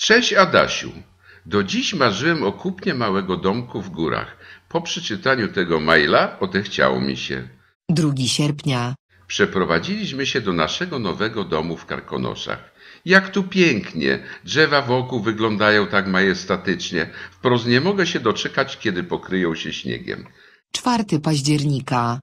Cześć Adasiu. Do dziś marzyłem o kupnie małego domku w górach. Po przeczytaniu tego maila odechciało mi się. 2 sierpnia, Przeprowadziliśmy się do naszego nowego domu w Karkonoszach. Jak tu pięknie! Drzewa wokół wyglądają tak majestatycznie. Wprost nie mogę się doczekać, kiedy pokryją się śniegiem. 4 października,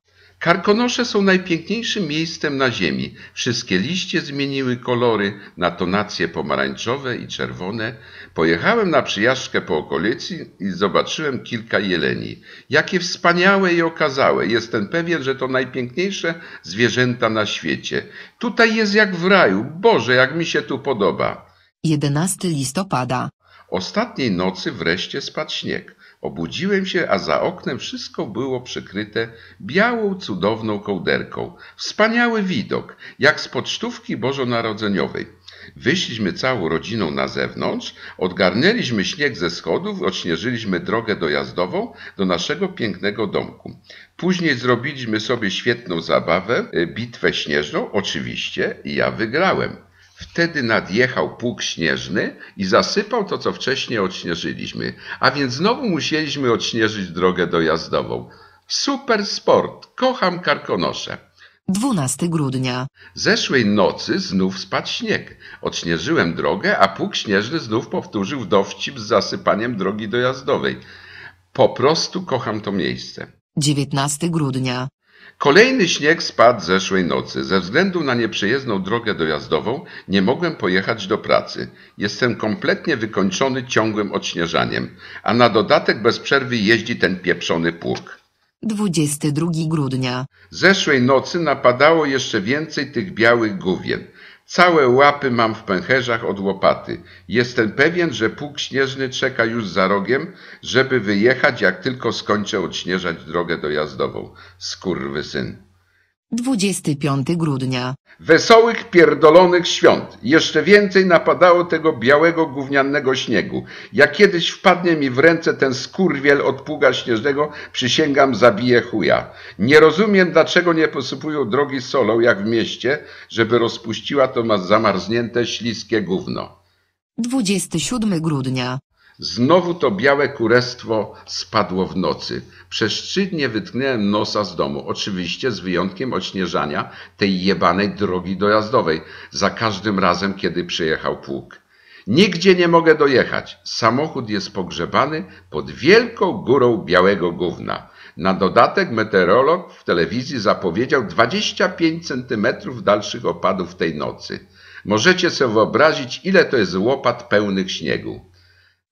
Karkonosze są najpiękniejszym miejscem na ziemi. Wszystkie liście zmieniły kolory na tonacje pomarańczowe i czerwone. Pojechałem na przyjażdżkę po okolicy i zobaczyłem kilka jeleni. Jakie wspaniałe i okazałe. Jestem pewien, że to najpiękniejsze zwierzęta na świecie. Tutaj jest jak w raju. Boże, jak mi się tu podoba. 11 listopada, Ostatniej nocy wreszcie spadł śnieg. Obudziłem się, a za oknem wszystko było przykryte białą, cudowną kołderką. Wspaniały widok, jak z pocztówki bożonarodzeniowej. Wyszliśmy całą rodziną na zewnątrz, odgarnęliśmy śnieg ze schodów, odśnieżyliśmy drogę dojazdową do naszego pięknego domku. Później zrobiliśmy sobie świetną zabawę, y, bitwę śnieżną, oczywiście, ja wygrałem. Wtedy nadjechał pług śnieżny i zasypał to, co wcześniej odśnieżyliśmy, a więc znowu musieliśmy odśnieżyć drogę dojazdową. Super sport, kocham karkonosze. 12 grudnia, Zeszłej nocy znów spadł śnieg. Odśnieżyłem drogę, a pług śnieżny znów powtórzył dowcip z zasypaniem drogi dojazdowej. Po prostu kocham to miejsce. 19 grudnia, Kolejny śnieg spadł zeszłej nocy. Ze względu na nieprzejezdną drogę dojazdową nie mogłem pojechać do pracy. Jestem kompletnie wykończony ciągłym odśnieżaniem, a na dodatek bez przerwy jeździ ten pieprzony pług. 22 grudnia, Zeszłej nocy napadało jeszcze więcej tych białych główien. Całe łapy mam w pęcherzach od łopaty. Jestem pewien, że pług śnieżny czeka już za rogiem, żeby wyjechać, jak tylko skończę odśnieżać drogę dojazdową. Skurwysyn. 25 grudnia, Wesołych, pierdolonych świąt. Jeszcze więcej napadało tego białego, gównianego śniegu. Jak kiedyś wpadnie mi w ręce ten skurwiel od pługa śnieżnego, przysięgam, zabiję chuja. Nie rozumiem, dlaczego nie posypują drogi solą, jak w mieście, żeby rozpuściła to ma zamarznięte, śliskie gówno. 27 grudnia, Znowu to białe kurestwo spadło w nocy. Dni wytknąłem nosa z domu, oczywiście z wyjątkiem odśnieżania tej jebanej drogi dojazdowej, za każdym razem, kiedy przyjechał pług. Nigdzie nie mogę dojechać. Samochód jest pogrzebany pod wielką górą białego gówna. Na dodatek meteorolog w telewizji zapowiedział 25 centymetrów dalszych opadów tej nocy. Możecie sobie wyobrazić, ile to jest łopat pełnych śniegu.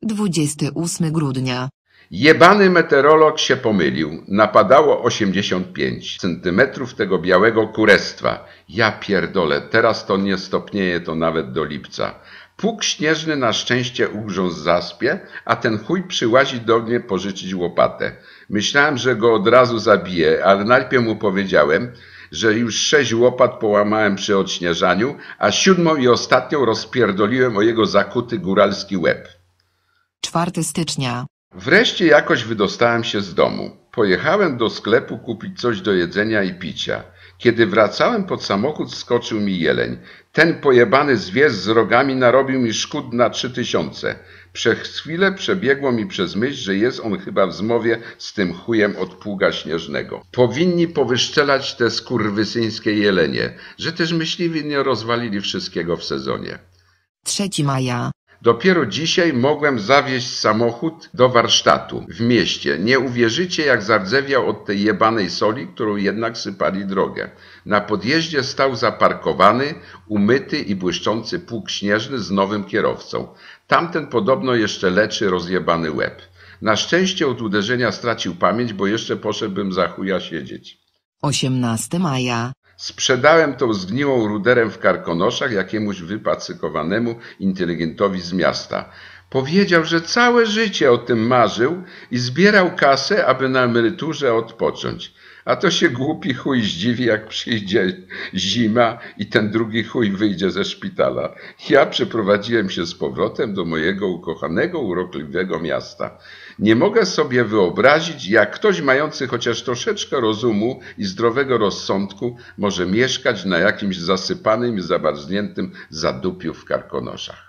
28 grudnia, Jebany meteorolog się pomylił. Napadało 85 centymetrów tego białego kurestwa. Ja pierdolę, teraz to nie stopnieje to nawet do lipca. Pług śnieżny na szczęście ugrzązł zaspie, a ten chuj przyłazi do mnie pożyczyć łopatę. Myślałem, że go od razu zabiję, ale najpierw mu powiedziałem, że już sześć łopat połamałem przy odśnieżaniu, a siódmą i ostatnią rozpierdoliłem o jego zakuty góralski łeb. 4 stycznia, Wreszcie jakoś wydostałem się z domu. Pojechałem do sklepu kupić coś do jedzenia i picia. Kiedy wracałem pod samochód, skoczył mi jeleń. Ten pojebany zwierz z rogami narobił mi szkód na trzy tysiące. Przez chwilę przebiegło mi przez myśl, że jest on chyba w zmowie z tym chujem od pługa śnieżnego. Powinni powyszczelać te skurwysyńskie jelenie, że też myśliwi nie rozwalili wszystkiego w sezonie. 3 maja, Dopiero dzisiaj mogłem zawieźć samochód do warsztatu w mieście. Nie uwierzycie, jak zardzewiał od tej jebanej soli, którą jednak sypali drogę. Na podjeździe stał zaparkowany, umyty i błyszczący pług śnieżny z nowym kierowcą. Tamten podobno jeszcze leczy rozjebany łeb. Na szczęście od uderzenia stracił pamięć, bo jeszcze poszedłbym za chuja siedzieć. 18 maja, Sprzedałem tą zgniłą ruderem w karkonoszach jakiemuś wypacykowanemu inteligentowi z miasta. Powiedział, że całe życie o tym marzył i zbierał kasę, aby na emeryturze odpocząć. A to się głupi chuj zdziwi, jak przyjdzie zima i ten drugi chuj wyjdzie ze szpitala. Ja przeprowadziłem się z powrotem do mojego ukochanego, urokliwego miasta. Nie mogę sobie wyobrazić, jak ktoś mający chociaż troszeczkę rozumu i zdrowego rozsądku może mieszkać na jakimś zasypanym i zabarzniętym zadupiu w Karkonoszach.